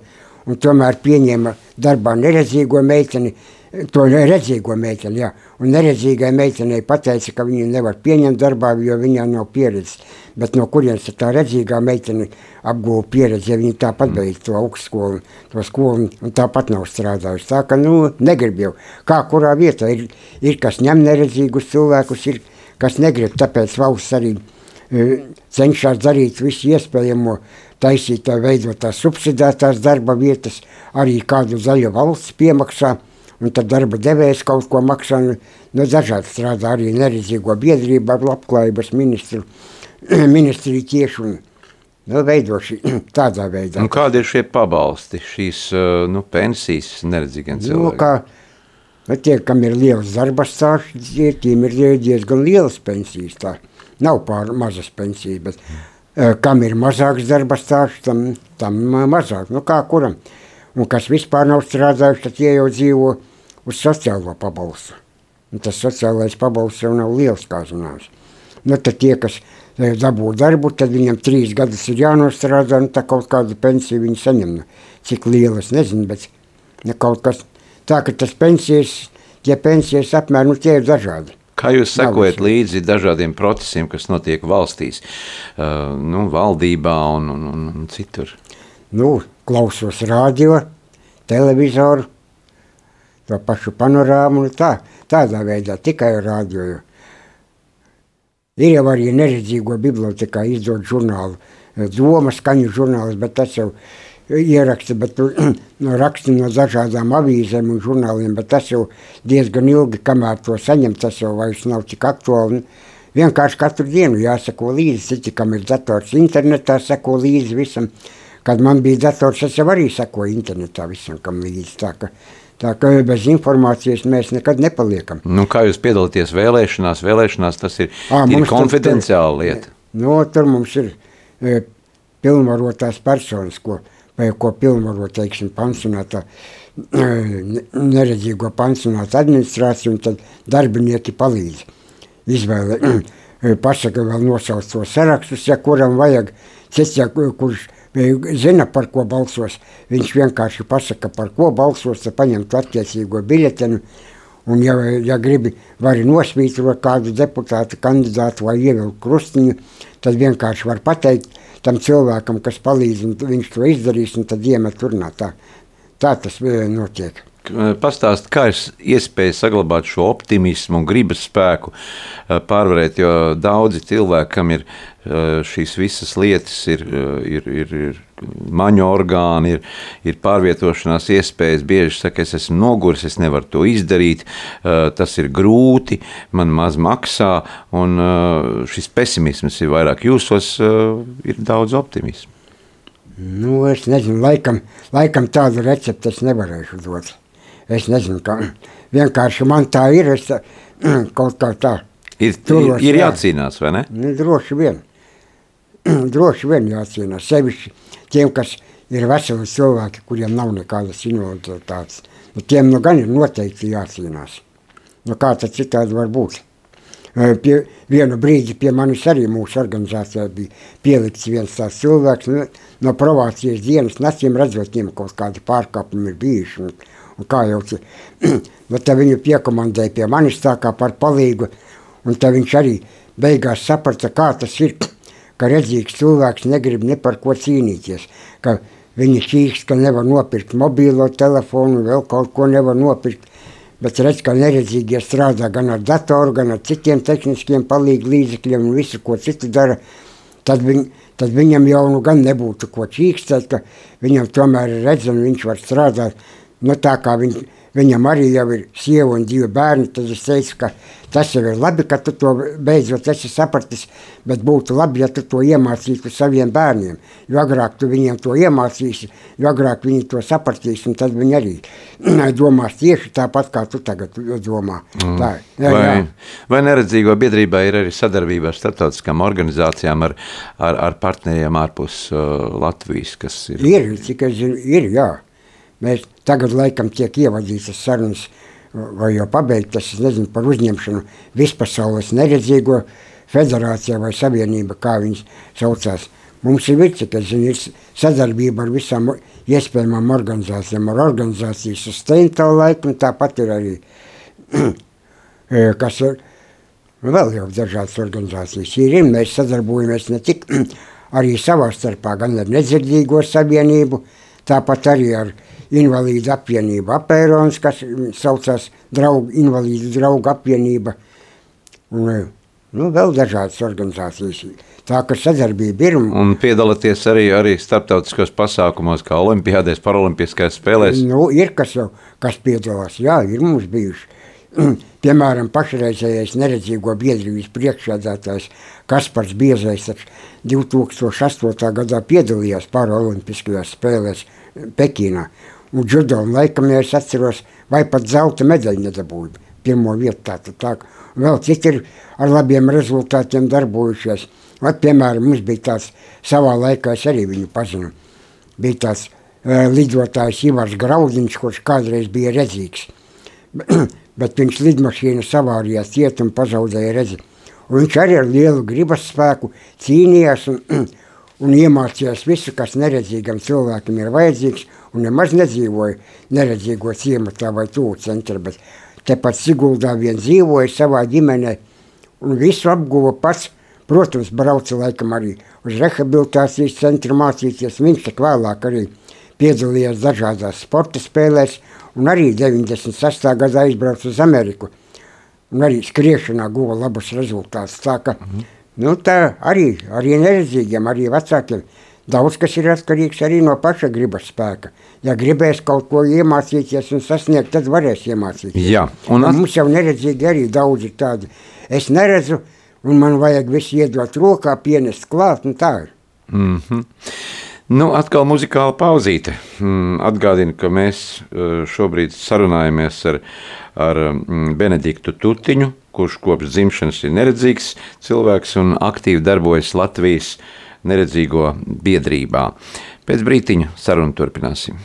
Speaker 2: Un tomēr pieņēma darbā neredzīgo meiteni, to redzīgo meiteni, jā. Un neredzīgai meitenei pateica, ka viņu nevar pieņemt darbā, jo viņā nav pieredzes. Bet no kurienes tā redzīgā meitene apguva pieredzi, ja viņa tāpat beidz to augstskolu, to skolu un tāpat nav strādājusi. Tā ka, nu, negrib jau. Kā kurā vietā ir, ir kas ņem neredzīgus cilvēkus, ir kas negrib, tāpēc valsts arī uh, cenšas darīt visu iespējamo, taisīt, veidot tās subsidētās darba vietas, arī kādu zaļu valsts piemaksā, un tad darba devējs kaut ko maksā. Nu, nu dažādi strādā arī neredzīgo biedrību labklājības ministru, ministriju tieši un nu, veidoši tādā veidā.
Speaker 1: Un kādi ir šie pabalsti, šīs nu, pensijas neredzīgiem nu, cilvēkiem? Nu, kā,
Speaker 2: nu, tie, kam ir liels darba stāsts, tiem ir diezgan lielas pensijas. Tā. Nav pār mazas pensijas, bet kam ir mazāks darba stāsts, tam, tam mazāk. Nu, kā kuram? Un kas vispār nav strādājuši, tad tie jau dzīvo uz sociālo pabalstu. Un tas sociālais pabalsts jau nav liels, kā zināms. Nu, tad tie, kas e, dabū darbu, tad viņam trīs gadus ir jānostrādā, un tā kaut kādu pensiju viņi saņem. Nu, cik liela, es nezinu, bet ne kaut kas tā, ka tas pensijas, tie pensijas apmēri, nu tie ir dažādi.
Speaker 1: Kā jūs sekojat līdzi dažādiem procesiem, kas notiek valstīs, uh, nu, valdībā un, un, un, un citur?
Speaker 2: Nu, klausos radio, televizoru, to pašu panorāmu, nu tā, tādā veidā tikai rādīju. Ir jau arī neredzīgo bibliotekā izdot žurnālu, doma skaņu žurnālus, bet tas jau ieraksta, bet no raksti no dažādām avīzēm un žurnāliem, bet tas jau diezgan ilgi, kamēr to saņem, tas jau vairs nav tik aktuāli. Vienkārši katru dienu jāsako līdzi, citi, kam ir dators internetā, sako līdzi visam. Kad man bija dators, es jau arī sekoju internetā visam, kam līdzi. Tā, ka, Tā kā bez informācijas mēs nekad nepaliekam.
Speaker 1: Nu, kā jūs piedalāties vēlēšanās? Vēlēšanās tas ir, à, ir konfidenciāla tur, lieta.
Speaker 2: No, nu, tur mums ir e, pilnvarotās personas, ko, vai ko pilnvaro, teiksim, pansionātā, e, neredzīgo pansionātu administrāciju, un tad darbinieki palīdz izvēle. E, pasaka vēl nosauc to sarakstus, ja kuram vajag, cits, ja kurš zina, par ko balsos. Viņš vienkārši pasaka, par ko balsos, tad paņem to attiecīgo biļetenu. Un, ja, ja gribi, vari nosvītrot kādu deputātu kandidātu vai ievilkt krustiņu, tad vienkārši var pateikt tam cilvēkam, kas palīdz, un viņš to izdarīs, un tad iemet turnā. Tā, tā tas e, notiek.
Speaker 1: Pastāst, kā ir iespēja saglabāt šo optimismu un gribas spēku eh, pārvarēt, jo daudzi cilvēki, kam ir eh, šīs visas lietas, ir, eh, ir, ir, ir maņu orgāni, ir, ir pārvietošanās iespējas, bieži saka, es esmu noguris, es nevaru to izdarīt, tas ir grūti, man maz maksā, un šis pesimisms ir vairāk jūsos, ir daudz optimismu.
Speaker 2: Nu, es nezinu, laikam, laikam tādu recepti es nevarēšu dot. Es nezinu, kā vienkārši man tā ir. Es tā, kaut kā tā.
Speaker 1: Ir, turos, ir, jācīnās, vai ne?
Speaker 2: Nu, droši vien. droši vien jācīnās. Sevišķi tiem, kas ir veseli cilvēki, kuriem nav nekādas invaliditātes. Nu, tiem nu gan ir noteikti jācīnās. Nu, kā tad citādi var būt? Pie, vienu brīdi pie manis arī mūsu organizācijā bija pielikts viens tāds cilvēks nu, no provācijas dienas, nesiem redzot, viņam kaut kādi pārkāpumi ir bijuši. Un kā jau nu, tā viņu piekomandēja pie manis tā kā par palīgu, un tā viņš arī beigās saprata, kā tas ir, ka redzīgs cilvēks negrib ne par ko cīnīties, ka viņi čīkst, ka nevar nopirkt mobīlo telefonu, vēl kaut ko nevar nopirkt, bet redz, ka neredzīgie strādā gan ar datoru, gan ar citiem tehniskiem palīgu līdzekļiem un visu, ko citu dara, tad, viņ, tad viņam jau nu gan nebūtu ko čīkstēt, ka viņam tomēr redz un viņš var strādāt, Nu, tā kā viņ, viņam arī jau ir sieva un divi bērni, tad es teicu, ka tas jau ir labi, ka tu to beidzot esi sapratis, bet būtu labi, ja tu to iemācītu saviem bērniem. Jo agrāk tu viņiem to iemācīsi, jo agrāk viņi to sapratīs, un tad viņi arī domās tieši tāpat, kā tu tagad domā. Mm. Tā, jā,
Speaker 1: vai, jā. vai neredzīgo biedrībā ir arī sadarbība ar starptautiskām organizācijām, ar, ar, ar partneriem ārpus uh, Latvijas, kas ir?
Speaker 2: Ir, cik es zinu, ir, jā. Mēs tagad laikam tiek ievadītas sarunas, vai jau pabeigtas, es nezinu, par uzņemšanu vispasaules neredzīgo federācijā vai savienība, kā viņas saucās. Mums ir vici, ka zin, ir sadarbība ar visām iespējamām organizācijām, ar organizāciju sustain tā laiku, un tāpat ir arī, kas ir, vēl jau dažādas organizācijas ir, mēs sadarbojamies ne tik arī savā starpā, gan ar nedzirdīgo savienību, tāpat arī ar invalīdu apvienība Apērons, kas saucās draugu, invalīdu draugu apvienība, un nu, vēl dažādas organizācijas. Tā ka sadarbība ir.
Speaker 1: Un piedalāties arī, arī starptautiskos pasākumos, kā Olimpijādēs, Paralimpiskajās spēlēs?
Speaker 2: Nu, ir kas jau, kas piedalās, jā, ir mums bijuši. Piemēram, pašreizējais neredzīgo biedrības priekšsēdētājs Kaspars Biezais 2008. gadā piedalījās Paralimpiskajās spēlēs Pekīnā un judo, un laikam, ja es atceros, vai pat zelta medaļu nedabūju, pirmo vietu tā, tā, vēl citi ir ar labiem rezultātiem darbojušies. Vai, piemēram, mums bija tāds, savā laikā es arī viņu pazinu, bija tāds uh, lidotājs Ivars Graudiņš, kurš kādreiz bija redzīgs, bet viņš lidmašīnu savārijā ciet un pazaudēja redzi. Un viņš arī ar lielu gribas spēku cīnījās un, un iemācījās visu, kas neredzīgam cilvēkam ir vajadzīgs, un nemaz nedzīvoja neredzīgo ciematā vai tuvu centra, bet tepat Siguldā vien dzīvoja savā ģimenē un visu apguva pats. Protams, brauca laikam arī uz rehabilitācijas centru mācīties. Viņš tak vēlāk arī piedalījās dažādās sporta spēlēs un arī 96. gadā aizbrauca uz Ameriku. Un arī skriešanā guva labus rezultātus. Tā, ka, mm -hmm. nu, tā arī, arī neredzīgiem, arī vecākiem Daudz kas ir atkarīgs arī no paša gribas spēka. Ja gribēs kaut ko iemācīties un sasniegt, tad varēs iemācīties.
Speaker 1: Jā, un
Speaker 2: at... mums jau neredzīgi arī daudz ir tādi. Es neredzu, un man vajag visu iedot rokā, pienest klāt, un tā ir.
Speaker 1: Mm -hmm. Nu, atkal muzikāla pauzīte. Mm, atgādinu, ka mēs eh, šobrīd sarunājamies ar, ar mm, Benediktu Tutiņu, kurš kopš dzimšanas ir neredzīgs cilvēks un aktīvi darbojas Latvijas neredzīgo biedrībā. Pēc brītiņa sarunu turpināsim.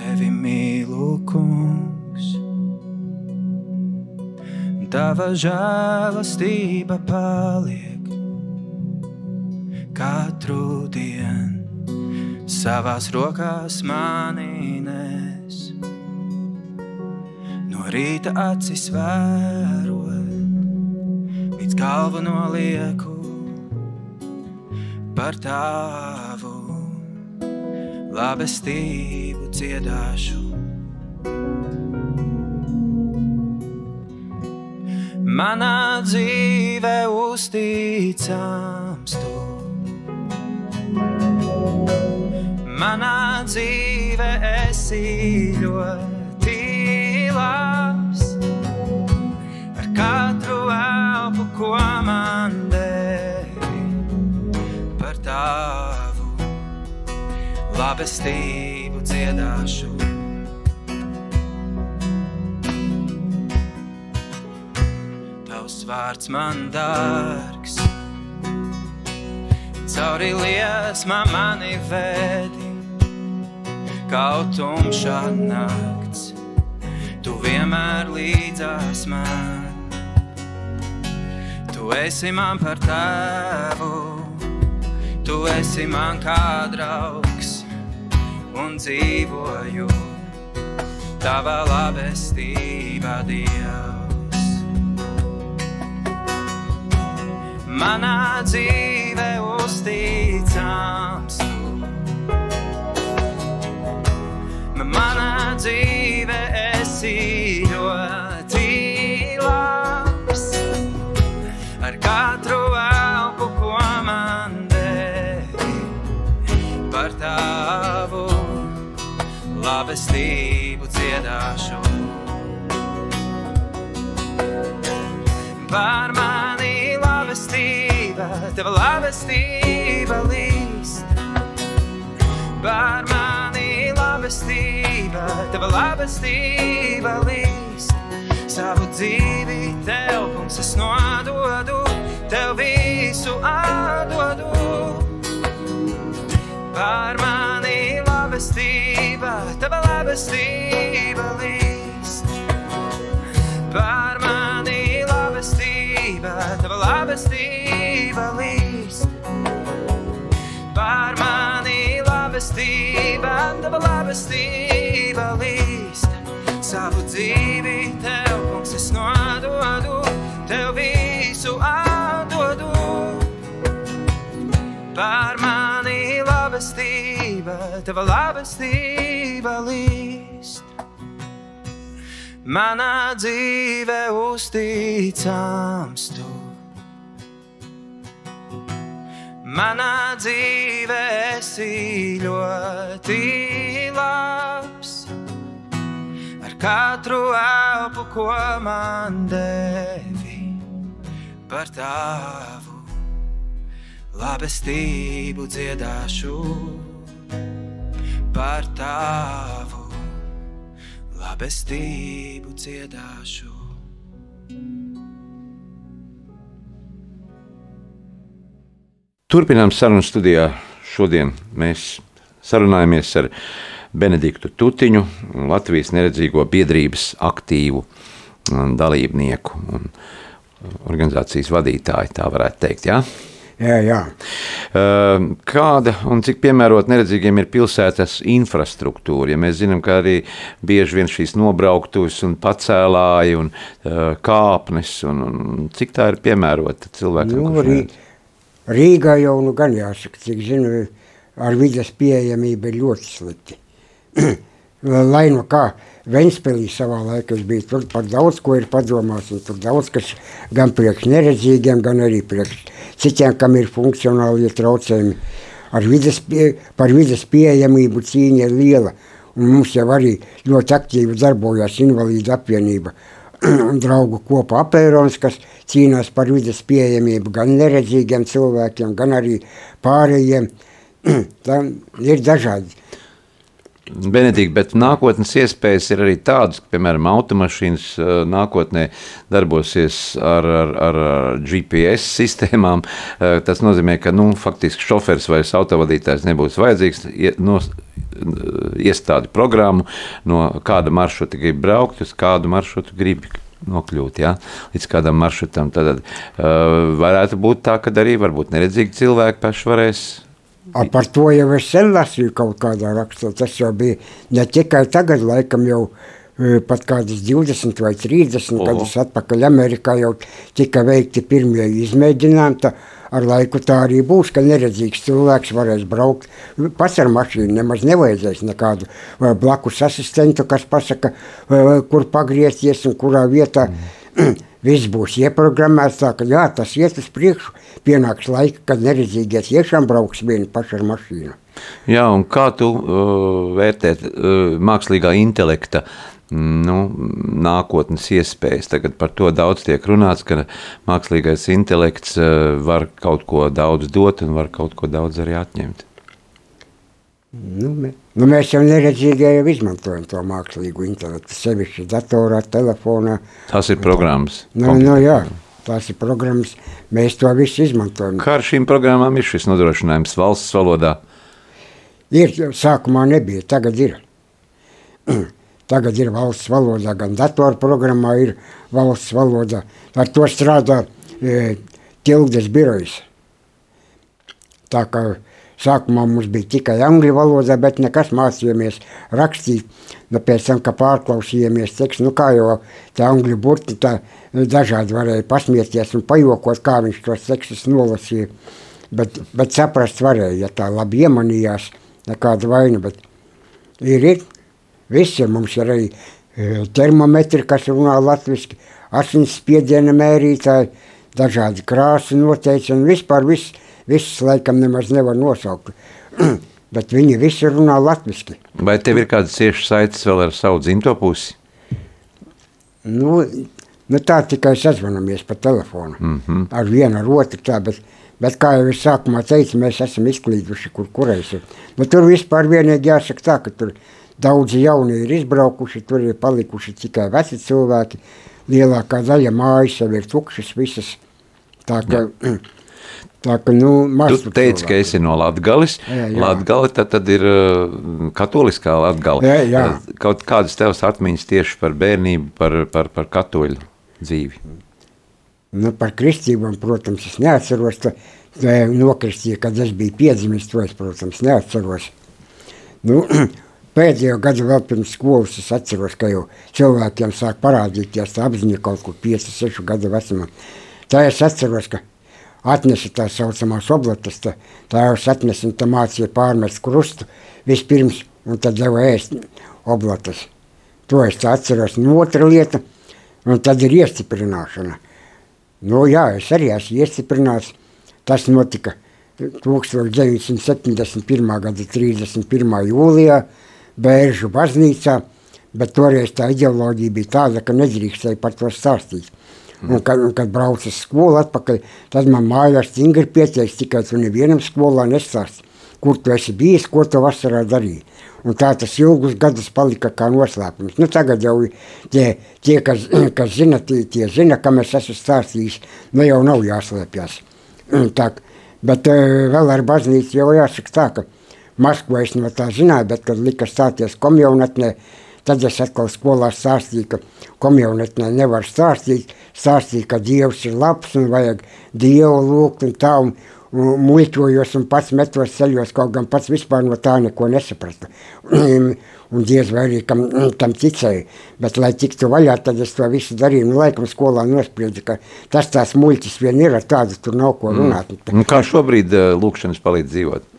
Speaker 5: Tevi mīlu, kungs, tava žēlastība paliek katru dienu savās rokās manīnē no rīta acis vērot, līdz galvu nolieku. par tavu labestību dziedāšu. Manā dzīvē uzticams tu. Manā dzīvē esi ko man devi, par tavu labestību dziedāšu. Tavs vārds man dārgs, cauri liesmā mani vedi, kaut tumšā nakts, tu vienmēr līdzās man. Tu esi man par tēvu, tu esi man kā draugs un dzīvoju tavā labestībā, Dievs. Manā dzīvē uzticams tu. Manā dzīvē esi katru elpu, ko man devi, par tavu labestību dziedāšu. Par mani labestība, tava labestība līst. Par mani labestība, tava labestība līst. Savu dzīvi tev, kungs, es nododu, tev visu atdodu. Par mani labestība, tava labestība līst. Par mani labestība, tava labestība līst. Par mani labestība, tava labestība līst. Savu dzīvi tev, nododu, tev visu atdodu. Par mani labestība, tava labestība līst. Manā dzīvē uzticams tu. Manā dzīvē esi ļoti labs. Katru elpu, ko man devi, par tavu labestību dziedāšu. Par tavu labestību dziedāšu.
Speaker 1: Turpinām sarunu studijā. Šodien mēs sarunājamies ar Benediktu Tutiņu, Latvijas neredzīgo biedrības aktīvu um, dalībnieku un organizācijas vadītāju, tā varētu teikt. Ja?
Speaker 2: Jā, jā.
Speaker 1: Uh, Kāda un cik piemērota neredzīgiem ir pilsētas infrastruktūra? Ja mēs zinām, ka arī bieži vien šīs nobrauktuves un pacēlāji un uh, kāpnes, un, un cik tā ir piemērota cilvēkam?
Speaker 2: Nu, Rī? Rīgā jau nu gan jāsaka, cik zinu, ar vidas pieejamību ir ļoti slikti. Lai nu kā Ventspēlī savā laikā es biju, tur par daudz ko ir padomās, un tur daudz kas gan priekš neredzīgiem, gan arī priekš citiem, kam ir funkcionāli traucējumi. Ar vidas pie, par vidas pieejamību cīņa ir liela, un mums jau arī ļoti aktīvi darbojās invalīdu apvienība un draugu kopa apērons, kas cīnās par vidas pieejamību gan neredzīgiem cilvēkiem, gan arī pārējiem. Tam ir dažādi.
Speaker 1: Benedikts, bet nākotnes iespējas ir arī tādas, ka, piemēram, automašīnas eh, nākotnē darbosies ar, ar, ar GPS sistēmām. Eh, Tas nozīmē, ka nu, faktiski šoferis vai autovadītājs nebūs vajadzīgs. No, iestādi programmu, no kāda maršruta grib braukt, uz kādu maršrutu grib nokļūt ja? līdz kādam maršrutam. Tad uh, varētu būt tā, ka arī varbūt neredzīgi cilvēki paši varēs
Speaker 2: A, par to jau es sen lasīju kaut kādā rakstā. Tas jau bija ne tikai tagad, laikam jau e, pat kādas 20 vai 30
Speaker 1: Oho.
Speaker 2: gadus atpakaļ Amerikā jau tika veikti pirmie izmēģinājumi. Tā ar laiku tā arī būs, ka neredzīgs cilvēks varēs braukt. Pats ar mašīnu nemaz nevajadzēs nekādu vai blakus asistentu, kas pasaka, vai, kur pagriezties un kurā vietā. Mm. Viss būs ieprogrammēts tā, ka jā, tas iet uz priekšu. Pienāks laika, kad neredzīgie tiešām brauks vieni paši ar mašīnu.
Speaker 1: Jā, un kā tu uh, vērtēt uh, mākslīgā intelekta nu, nākotnes iespējas. Tagad par to daudz tiek runāts, ka mākslīgais intelekts eh, var kaut ko daudz dot un var kaut ko daudz arī atņemt.
Speaker 2: Nu, mē, nu mēs jau neredzīgā jau izmantojam to mākslīgo intelektu, sevišķi datorā, telefonā.
Speaker 1: Tas ir programmas.
Speaker 2: Nu, nu, jā, tās ir programmas, mēs to visu izmantojam.
Speaker 1: Kā ar šīm programmām ir šis nodrošinājums valsts valodā?
Speaker 2: Ir, sākumā nebija, tagad ir. Tagad ir valsts valodā, gan datorprogrammā ir valsts valoda. Ar to strādā e, tildes birojas. Tā kā sākumā mums bija tikai angļu valoda, bet nekas mācījāmies rakstīt. Nu, pēc tam, kad pārklausījāmies tekstu, nu kā jau tā angļu burti, tā nu, dažādi varēja pasmieties un pajokot, kā viņš tos tekstus nolasīja. Bet, bet saprast varēja, ja tā labi iemanījās, nekāda vaina, bet ir, ir Visiem mums ir arī e, termometri, kas runā latviski, asins spiediena mērītāji, dažādi krāsu noteicumi, vispār viss, viss laikam nemaz nevar nosaukt. Bet viņi visi runā latviski.
Speaker 1: Vai tev ir kādas ciešas saites vēl ar savu dzimto pusi?
Speaker 2: Nu, nu tā tikai sazvanamies pa telefonu. Mm -hmm. Ar vienu, ar otru tā, bet, bet kā jau es sākumā teicu, mēs esam izklīduši, kur kurais ir. Nu, tur vispār vienīgi jāsaka tā, ka tur Daudzi jaunie ir izbraukuši, tur ir palikuši tikai veci cilvēki. Lielākā daļa mājas jau ir tukšas visas. Tā ka, tā ka nu,
Speaker 1: tu teici, ka esi no jā. Latgale tad, tad ir uh, katoliskā Latgale.
Speaker 2: Jā, jā.
Speaker 1: Kaut kādas tevas atmiņas tieši par bērnību, par, par, par katoļu dzīvi?
Speaker 2: Nu, par kristībām, protams, es neatceros. Tā, tā nokristīja, kad es biju piedzimis, to es, protams, neatceros. Nu, pēdējo gadu vēl pirms skolas es atceros, ka jau cilvēkiem sāk parādīties apziņa kaut kur 5, 6 gadu vecumā. Tā es atceros, ka atnesa tā saucamās oblatas, tā, jau atnesa un tā mācīja pārmest krustu vispirms un tad deva ēst oblatas. To es atceros. Un otra lieta, un tad ir iestiprināšana. Nu jā, es arī esmu iestiprināts. Tas notika 1971. gada 31. jūlijā. Bēržu baznīcā, bet toreiz tā ideoloģija bija tāda, ka nedrīkstēja par to stāstīt. Un, kad, un, kad braucu uz skolu atpakaļ, tad man mājās stingri pieteiks tikai tu nevienam skolā nestāst, kur tu esi bijis, ko tu vasarā darīji. Un tā tas ilgus gadus palika kā noslēpums. Nu, tagad jau tie, tie kas, kas zina, tie, tie zina, kam es esmu stāstījis, nu jau nav jāslēpjas. Tā, bet uh, vēl ar baznīcu jau jāsaka tā, ka Maskavā es no tā zināju, bet, kad lika stāties komjaunatnē, tad es atkal skolā stāstīju, ka komjaunatnē nevar stāstīt, stāstīju, ka Dievs ir labs un vajag Dievu lūgt un tā, un, un muļķojos un pats metos ceļos, kaut gan pats vispār no tā neko nesapratu. un, un diez vai arī kam, tam ticēju, bet lai tiktu vaļā, tad es to visu darīju, nu laikam skolā nospriedzi, ka tas tās muļķis vien ir, ar tādu tur nav ko runāt.
Speaker 1: Mm. Kā šobrīd uh, lūkšanas palīdz dzīvot?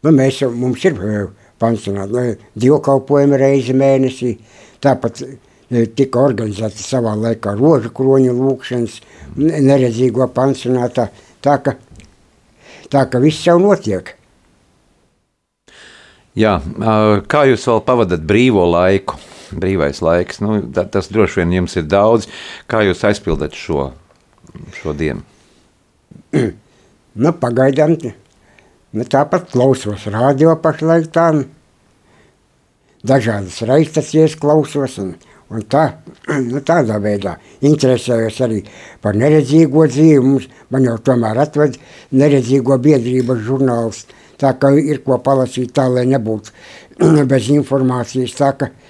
Speaker 2: Nu, mēs mums ir eh, pansionāti, nu, divkalpojumi reizi mēnesī, tāpat eh, tika organizēta savā laikā rožu kroņu lūkšanas, neredzīgo pansionātā, tā ka, tā ka viss jau notiek.
Speaker 1: Jā, kā jūs vēl pavadat brīvo laiku? Brīvais laiks, nu, tas droši vien jums ir daudz. Kā jūs aizpildat šo, šo dienu?
Speaker 2: nu, pagaidām Nu, tāpat klausos radio pašlaik tā. Dažādas reizes klausos un, un tā, nu, tādā veidā interesējos arī par neredzīgo dzīvi. Mums, man jau tomēr atved neredzīgo biedrības žurnāls, tā ka ir ko palasīt tā, lai nebūtu bez informācijas. Tā, ka, Nu,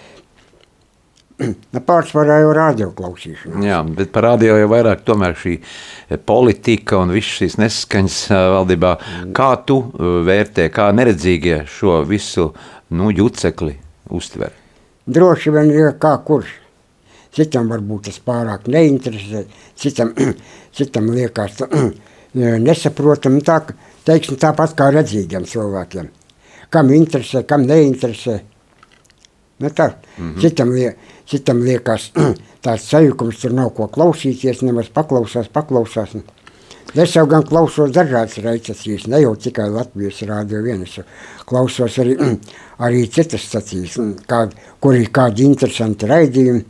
Speaker 2: pārsvarā jau radio klausīšanās.
Speaker 1: Jā, bet par radio jau vairāk tomēr šī eh, politika un visas šīs nesaskaņas eh, valdībā. Kā tu eh, vērtē, kā neredzīgie šo visu nu, jucekli uztver?
Speaker 2: Droši vien ir kā kurš. Citam varbūt tas pārāk neinteresē, citam, citam liekas, nesaprotami. Tā, teiksim, tāpat kā redzīgiem cilvēkiem. Kam interesē, kam neinteresē. Nu, tā, mm -hmm. citam, lie, citam liekas, tāds sajukums, tur nav ko klausīties, nemaz paklausās, paklausās. Es jau gan klausos dažādas raidījus, ne jau tikai Latvijas rādio vienas. Klausos arī, arī citas stacijas, kād, kur ir kādi interesanti raidījumi.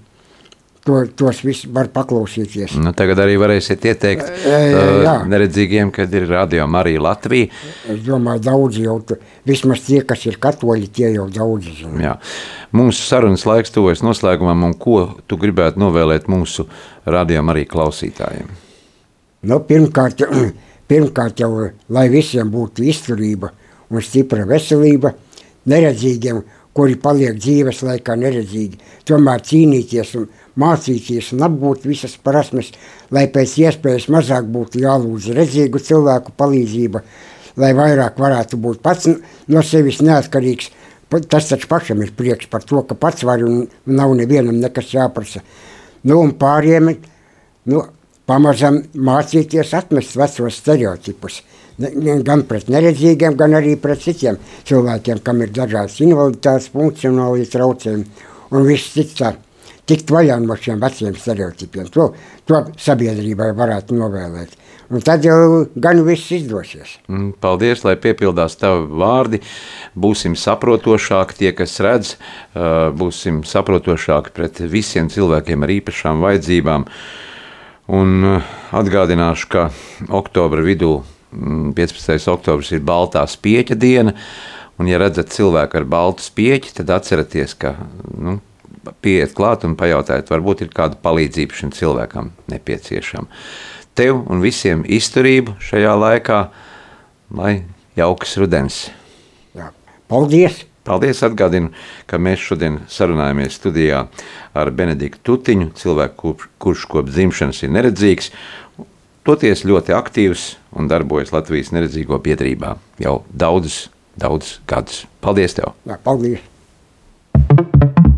Speaker 2: To, tos visus var paklausīties.
Speaker 1: Nu, tagad arī varēsiet ieteikt
Speaker 2: E,
Speaker 1: uh, neredzīgiem, kad ir radio arī Latvija.
Speaker 2: Es domāju, daudzi jau, vismaz tie, kas ir katoļi, tie jau daudzi zina.
Speaker 1: Jā. Mūsu sarunas laiks tuvojas noslēgumam, un ko tu gribētu novēlēt mūsu radio arī klausītājiem?
Speaker 2: Nu, pirmkārt, pirmkārt jau, lai visiem būtu izturība un stipra veselība, neredzīgiem, kuri paliek dzīves laikā neredzīgi, tomēr cīnīties un mācīties un apgūt visas prasmes, lai pēc iespējas mazāk būtu jālūdz redzīgu cilvēku palīdzība, lai vairāk varētu būt pats no sevis neatkarīgs. Tas taču pašam ir prieks par to, ka pats var un nav nevienam nekas jāprasa. Nu, un pāriem nu, pamazam mācīties atmest vecos stereotipus. Gan pret neredzīgiem, gan arī pret citiem cilvēkiem, kam ir dažādas invaliditātes, funkcionāli traucējumi un viss cits. Tikt vaļā no šiem veciem stereotipiem. To, to sabiedrībai varētu novēlēt. Un tad jau gan viss izdosies.
Speaker 1: Mm, Paldies, lai piepildās tavi vārdi. Būsim saprotošāki, tie, kas redz, uh, būsim saprotošāki pret visiem cilvēkiem ar īpašām vajadzībām. Un uh, atgādināšu, ka oktobra vidū, mm, 15. oktobris, ir Baltā spieķa diena. Un, ja redzat cilvēku ar baltu spieķi, tad atcerieties, ka nu, pieiet klāt un pajautājiet, varbūt ir kāda palīdzība šim cilvēkam nepieciešama. Tev un visiem izturību šajā laikā, lai jauks rudens.
Speaker 2: Jā. Paldies!
Speaker 1: Paldies! Atgādinu, ka mēs šodien sarunājamies studijā ar Benediktu Tutiņu, cilvēku, kurš, kopš dzimšanas ir neredzīgs, toties ļoti aktīvs un darbojas Latvijas neredzīgo biedrībā jau daudzus, daudzus gadus. Paldies! Tev.
Speaker 2: Jā, paldies!